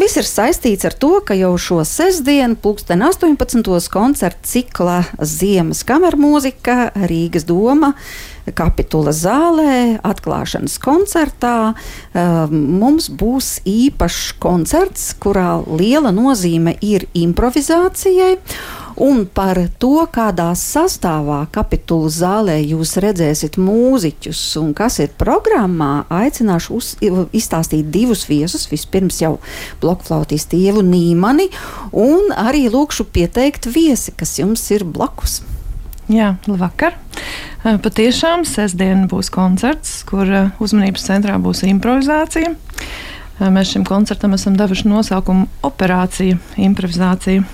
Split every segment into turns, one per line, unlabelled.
Viss ir saistīts ar to, ka jau šo sestdienu, pulksten 18. koncerta cikla Ziemas kamermūzika Rīgas doma kapitula zālē, atklāšanas koncertā. Mums būs īpašs koncerts, kurā liela nozīme ir improvizācijai. Un par to, kādā sastāvā kapitulu zālē jūs redzēsiet mūziķus un kas ir programmā, aicināšu uz, izstāstīt divus viesus. Vispirms jau blokflautistu Ievu Nīmani un arī lūkšu pieteikt viesi, kas jums ir blakus.
Jā, labvakar. Patiešām sestdien būs koncerts, kur uzmanības centrā būs improvizācija. Mēs šim koncertam esam devuši nosaukumu Operācija, improvizācija.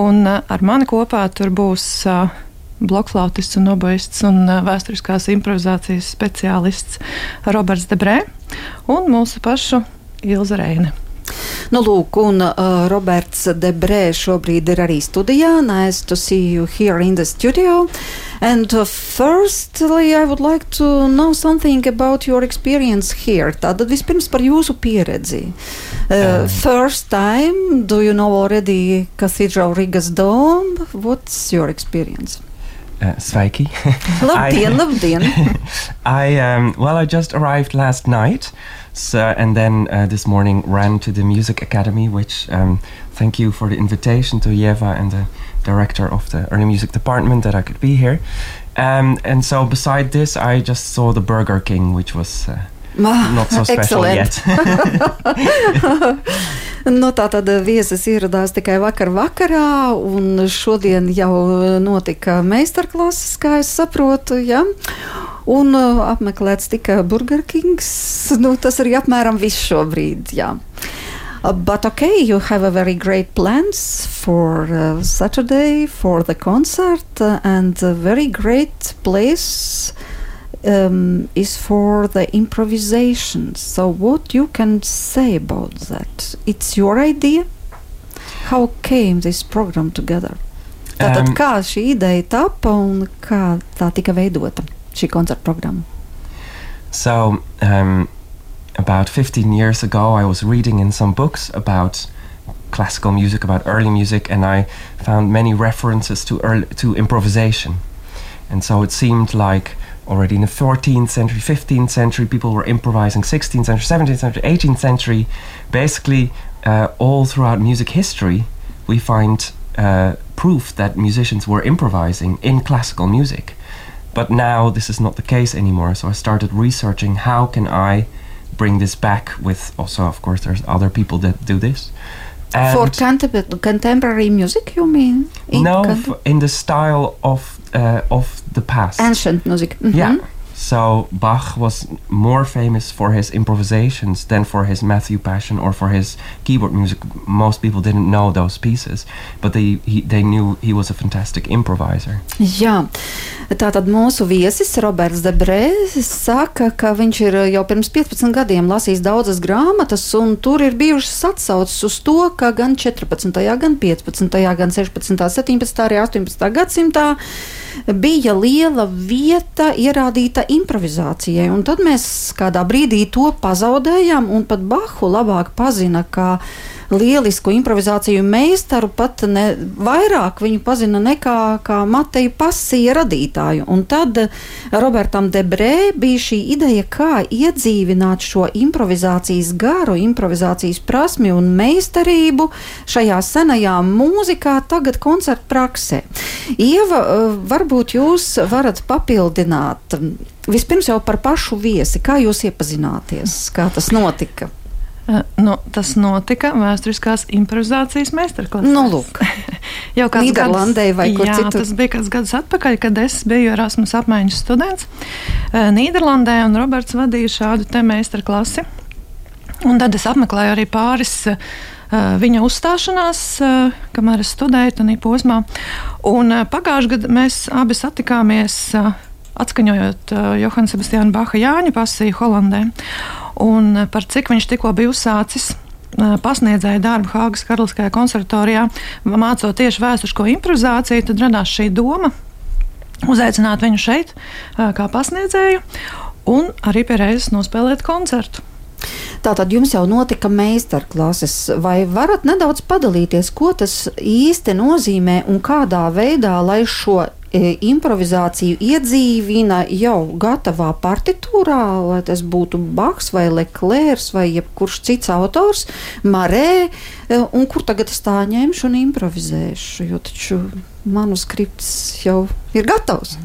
Un ar mani kopā tur būs blokflautists un oboists un vēsturiskās improvizācijas speciālists Roberts Debrē un mūsu pašu Ilza Reine.
Nu, lūk, un uh, Roberts Debrē šobrīd ir arī studijā. Nice to see you here in the studio. And uh, firstly, I would like to know something about your experience here. Tātad vispirms par jūsu pieredzi. Uh, um. First time, do you know already Cathedral Rigas Dome? What's your experience?
Uh, Sveiki.
labdien, labdien.
I um, well, I just arrived last night, so and then uh, this morning ran to the music academy. Which um, thank you for the invitation to Yeva and the director of the early music department that I could be here. Um, and so beside this, I just saw the Burger King, which was. Uh, Not so special yet.
nu, tā tad viesis ieradās tikai vakar vakarā, un šodien jau notika meistarklases, kā es saprotu. Ja? Un uh, apmeklēts tikai Burger Kings. Nu, tas arī apmēram viss šobrīd. Jā. Uh, but okay, you have a very great plans for uh, Saturday for the concert uh, and a very great place um, is for the improvisation. So, what you can say about that? It's your idea. How came this program together? Tātad, um, kā šī ideja tapa un kā tā tika veidota šī koncerta programma?
So, um, about 15 years ago, I was reading in some books about classical music, about early music, and I found many references to early, to improvisation. And so it seemed like already in the 14th century, 15th century, people were improvising, 16th century, 17th century, 18th century. Basically, uh, all throughout music history, we find uh, proof that musicians were improvising in classical music. But now this is not the case anymore. So I started researching how can I bring this back with also, of course, there's other people that do this.
And For contemporary music, you mean?
In no, in the style of uh, of the past.
Ancient music.
Mm -hmm. Yeah. So Bach was more famous for his improvisations than for his Matthew Passion or for his keyboard music. Most people didn't know those pieces, but they he, they knew he was a fantastic improviser.
Jā, tātad mūsu viesis Roberts Debrē saka, ka viņš ir jau pirms 15 gadiem lasījis daudzas grāmatas, un tur ir bijušas atsauces uz to, ka gan 14., gan 15., gan 16., 17., arī 18. gadsimtā bija liela vieta ierādīta improvizācijai. Un tad mēs kādā brīdī to pazaudējām, un pat Bahu labāk pazina kā lielisku improvizāciju meistaru, pat ne, vairāk viņu pazina nekā kā Mateja Pasija radītāju. Un tad Robertam Debrē bija šī ideja, kā iedzīvināt šo improvizācijas garu, improvizācijas prasmi un meistarību šajā senajā mūzikā, tagad koncertu praksē. Ieva, varbūt jūs varat papildināt vispirms jau par pašu viesi, kā jūs iepazināties, kā tas notika.
Uh, nu, tas notika vēsturiskās improvizācijas meistarklasē.
Nu, lūk, jau kādā Nīderlandē vai kur jā, citur.
Tas bija kāds gadus atpakaļ, kad es biju Erasmus apmaiņas students uh, Nīderlandē, un Roberts vadīja šādu te meistarklasi. Un tad es apmeklēju arī pāris uh, viņa uzstāšanās, kamēr es studēju tajā posmā. Un pagājušajā gadā mēs abi satikāmies. Atskaņojot Johana Sebastiāna Baha Jāņa pasiju Holandē un eh, par cik viņš tikko bija uzsācis eh, pasniedzēja darbu Hāgas Karaliskajā konservatorijā, mācot tieši vēsturisko improvizāciju, tad radās šī doma uzaicināt viņu šeit eh, kā pasniedzēju un arī pie reizes nospēlēt koncertu.
Tātad jums jau notika meistarklases, vai varat nedaudz padalīties, ko tas īsti nozīmē un kādā veidā, lai šo improvizāciju iedzīvina jau gatavā partitūrā, lai tas būtu Baks vai Leclerc vai jebkurš cits autors, Marē, e, un kur tagad es tā ņemšu un improvizēšu, jo taču manuskripts jau ir gatavs.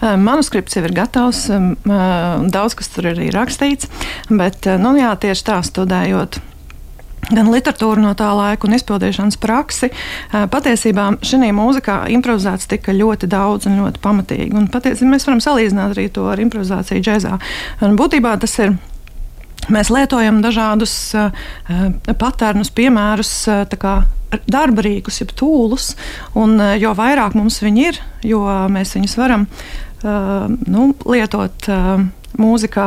Manuskripts jau ir gatavs, daudz kas tur ir rakstīts, bet nu, jā, tieši tā studējot gan literatūru no tā laika, un izpildīšanas praksi. Patiesībā šī mūzikā improvizēts tika ļoti daudz un ļoti pamatīgi. Un patiesībā mēs varam salīdzināt arī to ar improvizāciju džēzā. Un būtībā tas ir. Mēs lietojam dažādus uh, patērnus, piemērus, uh, darba rīkus, jeb tūlus, un uh, jo vairāk mums viņi ir, jo mēs viņus varam uh, nu, lietot uh, mūzikā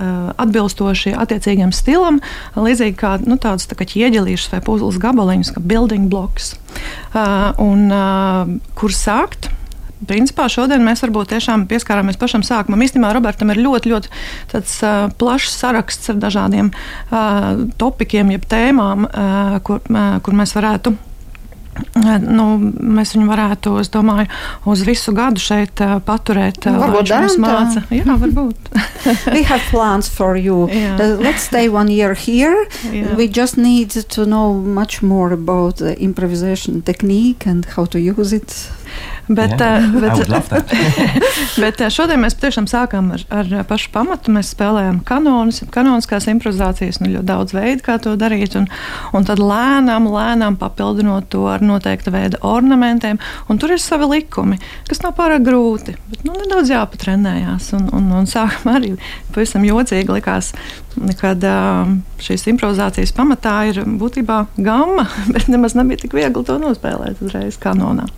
atbilstoši attiecīgam stilam, līdzīgi kā nu, tādas tā ķieģelīšas vai puzles gabaliņus, kā building blocks, uh, un uh, kur sākt. Principā šodien mēs varbūt tiešām pieskārāmies pašam sākumam. Īstenībā Robertam ir ļoti, ļoti tāds, uh, plašs saraksts ar dažādiem uh, topikiem, jeb tēmām, uh, kur, uh, kur mēs varētu Nu, mēs viņu varētu, es domāju, uz visu gadu šeit uh, paturēt.
Uh, varbūt
viņš mums māca. Jā, varbūt.
We have plans for you. Yeah. Uh, let's stay one year here. Yeah. We just need to know much more about the improvisation technique and how to use it.
Bet, yeah, bet,
bet šodien mēs tiešām sākām ar, ar pašu pamatu. Mēs spēlējām kanonus, kanoniskās improvizācijas, nu, ļoti daudz veidu, kā to darīt. Un, un tad lēnām, lēnām papildinot to ar noteikta veida ornamentiem. Un tur ir savi likumi, kas nav pārāk grūti, bet nu, nedaudz jāpatrenējās. Un, un, un sākumā arī pavisam jocīgi likās, kad šīs improvizācijas pamatā ir būtībā gama, bet nemaz nebija tik viegli to nospēlēt uzreiz kanonā.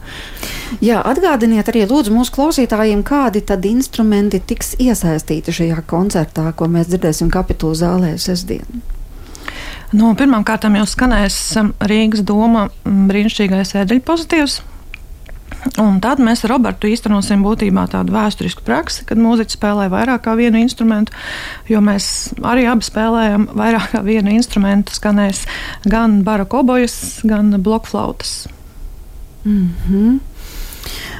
Jā, atgādiniet arī lūdzu mūsu klausītājiem, kādi tad instrumenti tiks iesaistīti šajā koncertā, ko mēs dzirdēsim kapitulu zālē sestdien.
Nu, Pirmkārt, jau skanēs Rīgas doma brīnišķīgais ēdeļu pozitīvs. Un tad mēs ar Robertu īstenosim būtībā tādu vēsturisku praksi, kad mūziķis spēlē vairāk kā vienu instrumentu, jo mēs arī abi spēlējam vairāk kā vienu instrumentu. Skanēs gan barokobojas, gan blokflautas.
Mm -hmm.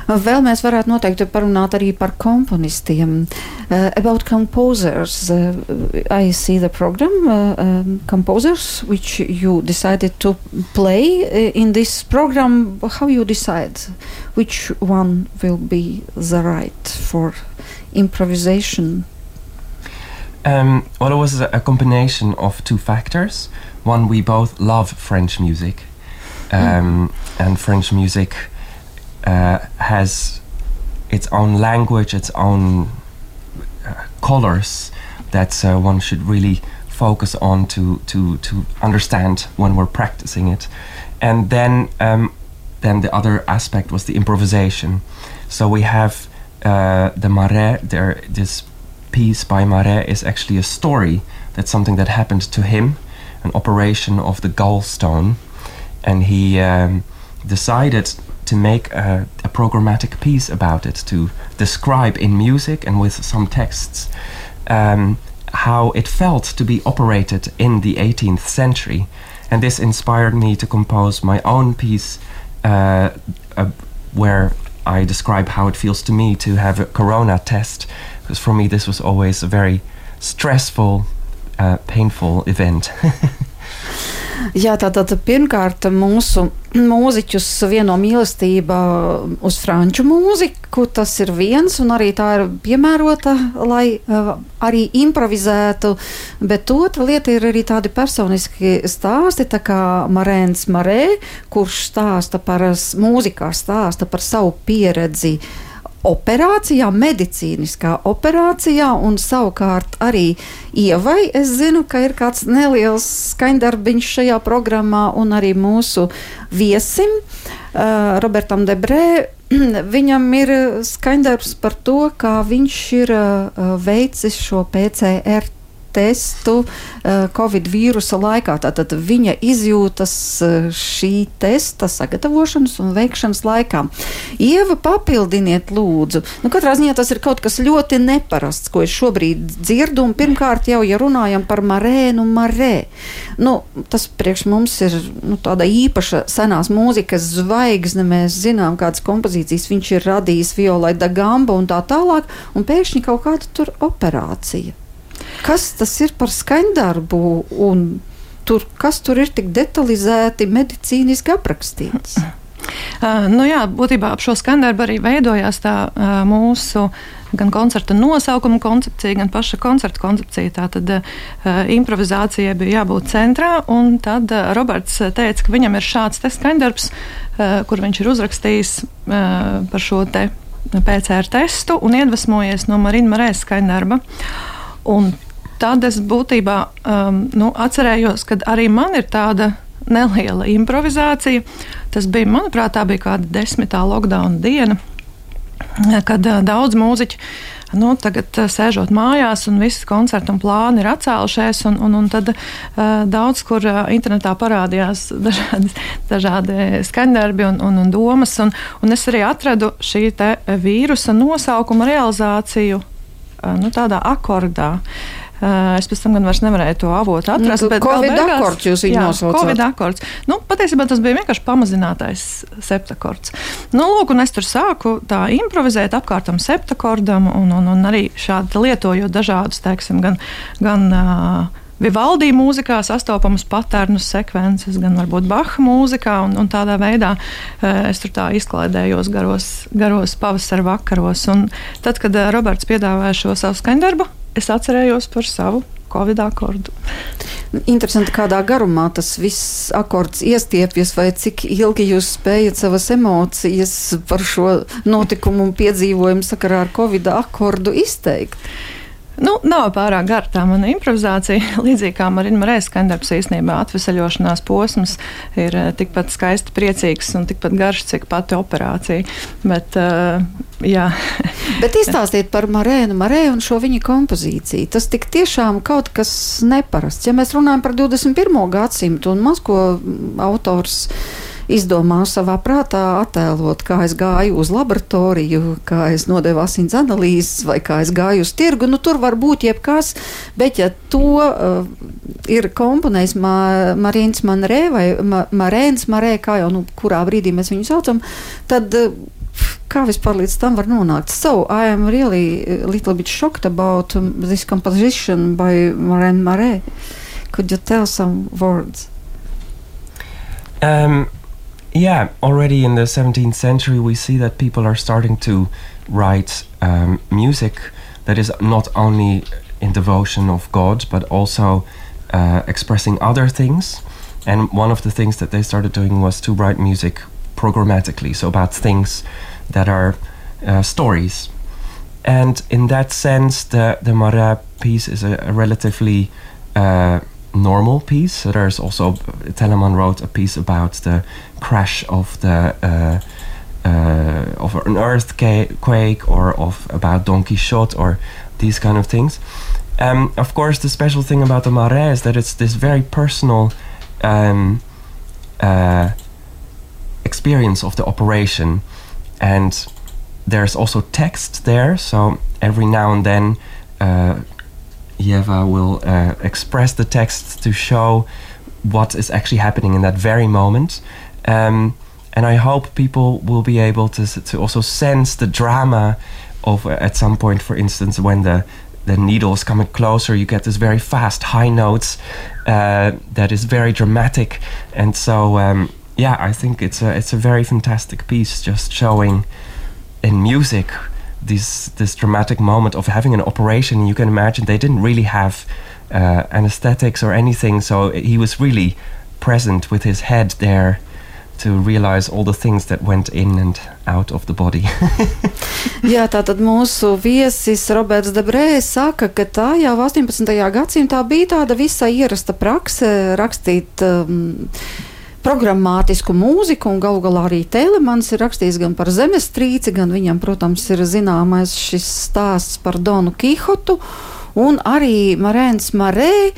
Vēl mēs varētu noteikti parunāt arī par komponistiem. Uh, about composers, uh, I see the program, uh, um, composers, which you decided to play uh, in this program. How you decide which one will be the right for improvisation?
Um, well, it was a, a combination of two factors. One, we both love French music, um, mm. and French music uh, has its own language, its own uh, colors that uh, one should really focus on to, to, to understand when we're practicing it. And then, um, then the other aspect was the improvisation. So we have uh, the Marais, there, this piece by Marais is actually a story. That's something that happened to him, an operation of the gallstone. And he um, decided to make a, a, programmatic piece about it, to describe in music and with some texts um, how it felt to be operated in the 18th century. And this inspired me to compose my own piece uh, uh, where I describe how it feels to me to have a corona test, because for me this was always a very stressful, uh, painful event.
Jā, tātad pirmkārt mūsu mūziķus vieno mīlestība uz franču mūziku, tas ir viens, un arī tā ir piemērota, lai uh, arī improvizētu, bet otra lieta ir arī tādi personiski stāsti, tā kā Marēns Marē, kurš stāsta par mūzikā, stāsta par savu pieredzi operācijā, medicīniskā operācijā, un savukārt arī ievai. Es zinu, ka ir kāds neliels skaņdarbiņš šajā programmā, un arī mūsu viesim, uh, Robertam Debrē. Viņam ir skaņdarbs par to, kā viņš ir uh, veicis šo PCR testu uh, Covid vīrusa laikā. Tātad viņa izjūtas uh, šī testa sagatavošanas un veikšanas laikā. Ieva, papildiniet, lūdzu. Nu, katrā ziņā tas ir kaut kas ļoti neparasts, ko es šobrīd dzirdu. Pirmkārt, jau ja runājam par Marēnu Marē, nu, tas priekš mums ir nu, tāda īpaša senās mūzikas zvaigzne. Mēs zinām, kādas kompozīcijas viņš ir radījis Violai da Gamba un tā tālāk, un pēkšņi kaut kāda tur operācija. Kas tas ir par skaņdarbu tur, kas tur ir tik detalizēti medicīniski aprakstīts?
Uh, nu jā, būtībā ap šo skandarbu arī veidojās tā uh, mūsu gan koncerta nosaukuma koncepcija, gan paša koncerta koncepcija. Tātad uh, improvizācijai bija jābūt centrā, un tad uh, Roberts teica, ka viņam ir šāds te skandarbs, uh, kur viņš ir uzrakstījis uh, par šo te PCR testu un iedvesmojies no Marina Marēs skaņdarba. Un tad es būtībā um, nu, atcerējos, ka arī man ir tāda neliela improvizācija. Tas bija, manuprāt, tā bija kāda desmitā lockdown diena, kad uh, daudz mūziķu nu, tagad uh, sēžot mājās, un viss koncertu un plāni ir atcēlušies, un, un, un tad uh, daudz kur uh, internetā parādījās dažādi, dažādi skaņdarbi un, un, un domas, un, un es arī atradu šī vīrusa nosaukuma realizāciju nu, tādā akordā. Eh, es pēc tam gan vairs nevarēju to avotu atrast.
Nu, Covid beigās, akords jūs viņu nosaucāt.
Covid akords. Nu, patiesībā tas bija vienkārši pamazinātais septakords. Nu, lūk, un es tur sāku tā improvizēt apkārtam septakordam un, un, un arī šādi lietojot dažādus, teiksim, gan, gan uh, Vivaldi mūzikā sastopamas patērnus sekvences, gan varbūt Baha mūzikā, un, un tādā veidā uh, es tur tā izklaidējos garos, garos pavasara vakaros. Un tad, kad uh, Roberts piedāvāja šo savu skaņdarbu, es atcerējos par savu Covid akordu.
Interesanti, kādā garumā tas viss akords iestiepjas, vai cik ilgi jūs spējat savas emocijas par šo notikumu un piedzīvojumu sakarā ar Covid akordu izteikt.
Nu, nav pārāk gara tā mana improvizācija. Līdzīgi kā Marina Marēs skandarbs īstenībā atvesaļošanās posms ir eh, tikpat skaisti priecīgs un tikpat garš, cik pati operācija. Bet, uh, jā.
Bet izstāstiet par Marēnu Marēnu un šo viņa kompozīciju. Tas tik tiešām kaut kas neparasts. Ja mēs runājam par 21. gadsimtu un maz ko autors izdomāju savā prātā attēlot, kā es gāju uz laboratoriju, kā es nodevu asins analīzes vai kā es gāju uz tirgu. Nu, tur var būt jebkas, bet ja to uh, ir komponējis Ma Marīns Manrē vai Ma Marēns Marē, kā jau nu, kurā brīdī mēs viņu saucam, tad uh, kā vispār līdz tam var nonākt. So I am really a little bit shocked about this composition by Marēn Marē. Could you tell some words?
Um, Yeah, already in the 17th century, we see that people are starting to write um, music that is not only in devotion of God, but also uh, expressing other things. And one of the things that they started doing was to write music programmatically, so about things that are uh, stories. And in that sense, the the Mara piece is a, a relatively uh, normal piece. So there's also Telemann wrote a piece about the crash of the uh, uh, of an earthquake or of about Don Quixote or these kind of things. Um, of course, the special thing about the Marais is that it's this very personal um, uh, experience of the operation, and there's also text there. So every now and then, uh, Yeva will uh, express the text to show what is actually happening in that very moment. Um, and I hope people will be able to, to also sense the drama of uh, at some point, for instance, when the the needle is coming closer, you get this very fast high notes uh, that is very dramatic, and so um, yeah, I think it's a it's a very fantastic piece, just showing in music this this dramatic moment of having an operation. You can imagine they didn't really have uh, anesthetics or anything, so he was really present with his head there to realize all the things that went in and out of the body.
Jā, tātad mūsu viesis Roberts Debrē saka, ka tā jau 18. gadsimtā bija tāda visai ierasta prakse rakstīt um, programmatisku mūziku, un galu galā arī Tēlemans ir rakstījis gan par zemestrīci, gan viņam, protams, ir zināmais šis stāsts par Donu Kihotu. un arī Marēns Marē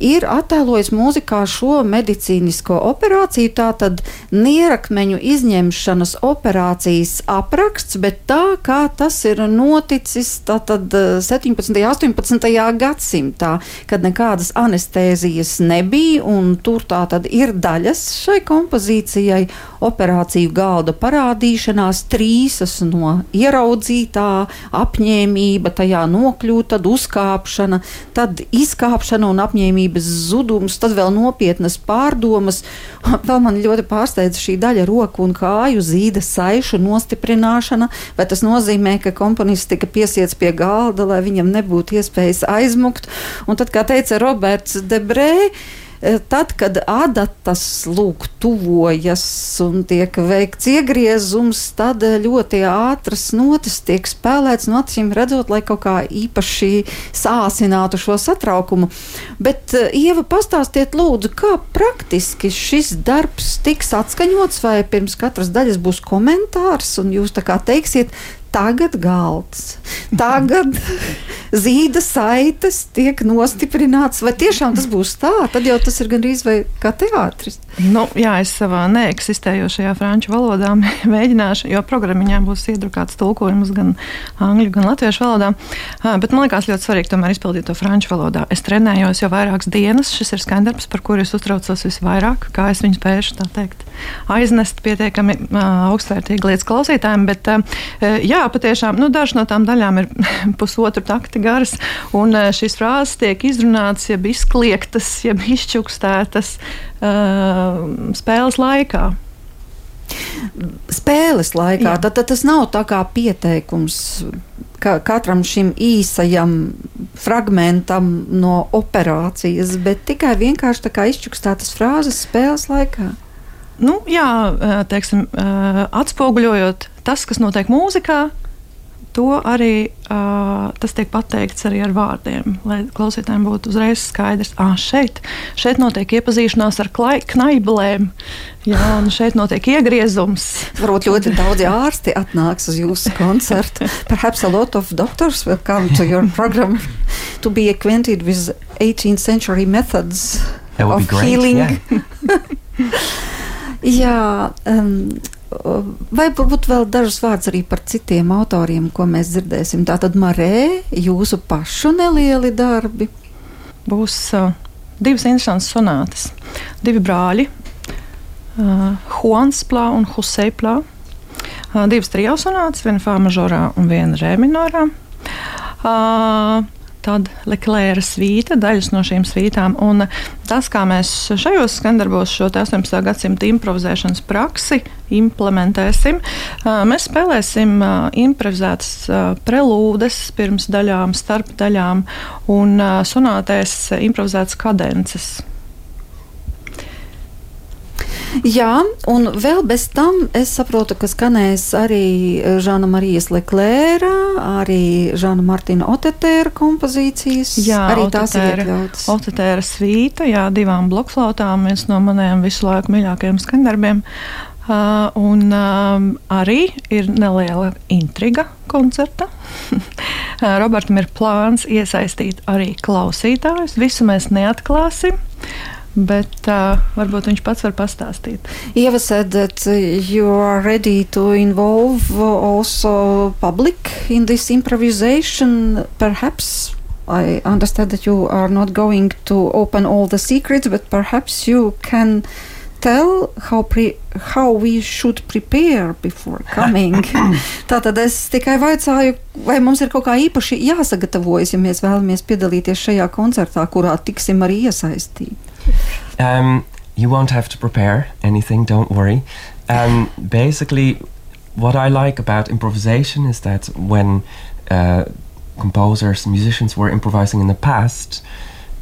ir attēlojis mūzikā šo medicīnisko operāciju. Tā tad nierakmeņu izņemšanas operācijas apraksts, bet tā kā tas ir noticis tātad 17. un 18. gadsimtā, kad nekādas anestēzijas nebija, un tur tā tad ir daļas šai kompozīcijai operāciju galda parādīšanās, trīsas no ieraudzītā, apņēmība tajā nokļūt, tad uzkāpšana, tad izkāpšana un apņēmība uzmanības zudums, tad vēl nopietnas pārdomas. Vēl man ļoti pārsteidza šī daļa roku un kāju zīda saišu nostiprināšana, vai tas nozīmē, ka komponists tika piesiets pie galda, lai viņam nebūtu iespējas aizmukt. Un tad, kā teica Roberts Debrē, tad, kad adatas lūk tuvojas un tiek veikts iegriezums, tad ļoti ātras notis tiek spēlēts no acīm redzot, lai kaut kā īpaši sāsinātu šo satraukumu. Bet, e, Ieva, pastāstiet lūdzu, kā praktiski šis darbs tiks atskaņots, vai pirms katras daļas būs komentārs, un jūs tā kā teiksiet, tagad galds, tagad zīda saites tiek nostiprināts. Vai tiešām tas būs tā? Tad jau tas ir gandrīz vai kā teātris.
Nu, jā, es savā neeksistējošajā franču valodā mēģināšu, jo programmiņā būs iedrukāts tulkojums gan angļu, gan latviešu valodā. Bet man liekas ļoti svarīgi tomēr izpildīt to franču valodā. Es trenējos jau vairākas dienas. Šis ir skandarbs, par kuru es uztraucos visvairāk, kā es viņu spēšu teikt aiznest pietiekami augstvērtīgi līdz klausītājiem. Bet, jā, patiešām nu, dažas no tām daļām ir pusotru takti garas, un šīs frāzes tiek izrunātas, jeb izkliegtas, jeb izčukstētas spēles laikā.
Spēles laikā tad, tad tas nav tā kā pieteikums ka katram šim īsajam fragmentam no operācijas, bet tikai vienkārši izčukstētas frāzes spēles laikā.
Nu, jā, teiksim, atspoguļojot tas, kas notiek mūzikā, to arī uh, tas tiek pateikts arī ar vārdiem, lai klausītājiem būtu uzreiz skaidrs, ka ah, šeit, šeit notiek iepazīšanās ar knaiblēm, jā, un šeit notiek iegriezums.
Varbūt ļoti daudzi ārsti atnāks uz jūsu koncertu. Perhaps a lot of doctors will come to your program to be acquainted with 18th century methods of healing. Yeah. Jā, um, vai varbūt vēl dažus vārdus arī par citiem autoriem, ko mēs dzirdēsim. Tātad Marē, jūsu pašu nelieli darbi.
Būs uh, divas interesantas sonātas. Divi brāļi, uh, Juans Plā un Husei Plā. Uh, divas trijā sonātas, viena Fā mažorā un viena Rē minorā. Uh, tad Leklēra svīta, daļas no šīm svītām. Un tas, kā mēs šajos skandarbos šo 18. gadsimta improvizēšanas praksi implementēsim, mēs spēlēsim improvizētas prelūdes pirms daļām, starp daļām un sonātēs improvizētas kadences.
Jā, un vēl bez tam es saprotu, ka skanēs arī Žana Marijas Leklēra, arī Žana Martina Otetēra kompozīcijas.
Jā,
arī
Otetēra, tās ir iekļautas. Otetēra svīta, jā, divām blokflautām, viens no maniem visu laiku mīļākajiem skandarbiem. Uh, un um, arī ir neliela intriga koncerta. Robertam ir plāns iesaistīt arī klausītājus. Visu mēs neatklāsim. Bet uh, varbūt viņš pats var pastāstīt.
Ieva said that you are ready to involve also public in this improvisation. Perhaps I understand that you are not going to open all the secrets, but perhaps you can tell how, pre, how we should prepare before coming. Tātad es tikai vaicāju, vai mums ir kaut kā īpaši jāsagatavojas, ja mēs vēlamies piedalīties šajā koncertā, kurā tiksim arī iesaistīti.
Um, you won't have to prepare anything, don't worry. Um, basically, what I like about improvisation is that when uh, composers, musicians were improvising in the past,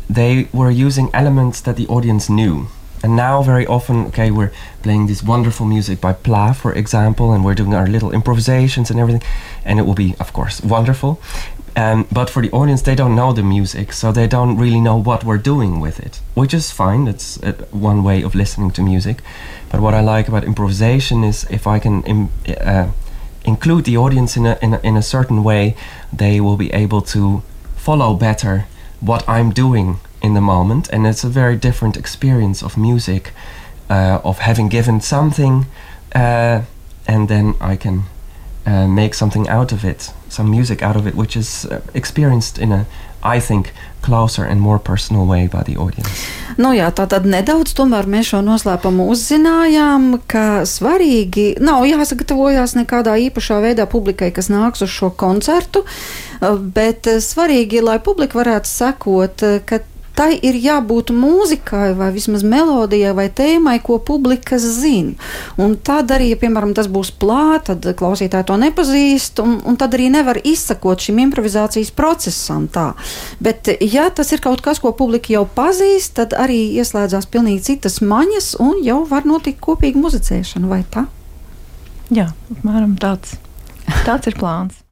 they were using elements that the audience knew. And now, very often, okay, we're playing this wonderful music by Pla, for example, and we're doing our little improvisations and everything, and it will be, of course, wonderful. Um, but for the audience, they don't know the music, so they don't really know what we're doing with it, which is fine. It's uh, one way of listening to music. But what I like about improvisation is if I can Im- uh, include the audience in a, in a, in a certain way, they will be able to follow better what I'm doing in the moment, and it's a very different experience of music, uh, of having given something, uh, and then I can uh, make something out of it, some music out of it, which is uh, experienced in a, I think, closer and more personal way by the audience.
Nu jā, tā tad nedaudz tomēr mēs šo noslēpumu uzzinājām, ka svarīgi nav jāsagatavojās nekādā īpašā veidā publikai, kas nāks uz šo koncertu, bet svarīgi, lai publika varētu sekot, ka tai ir jābūt mūzikai, vai vismaz melodijai, vai tēmai, ko publika zina. Un tad arī, ja, piemēram, tas būs plāts, tad klausītāji to nepazīst, un, un tad arī nevar izsakot šim improvizācijas procesam. Tā. Bet, ja tas ir kaut kas, ko publika jau pazīst, tad arī ieslēdzās pilnīgi citas maņas, un jau var notikt kopīga muzicēšana, vai tā?
Jā, apmēram tāds. Tāds ir plāns.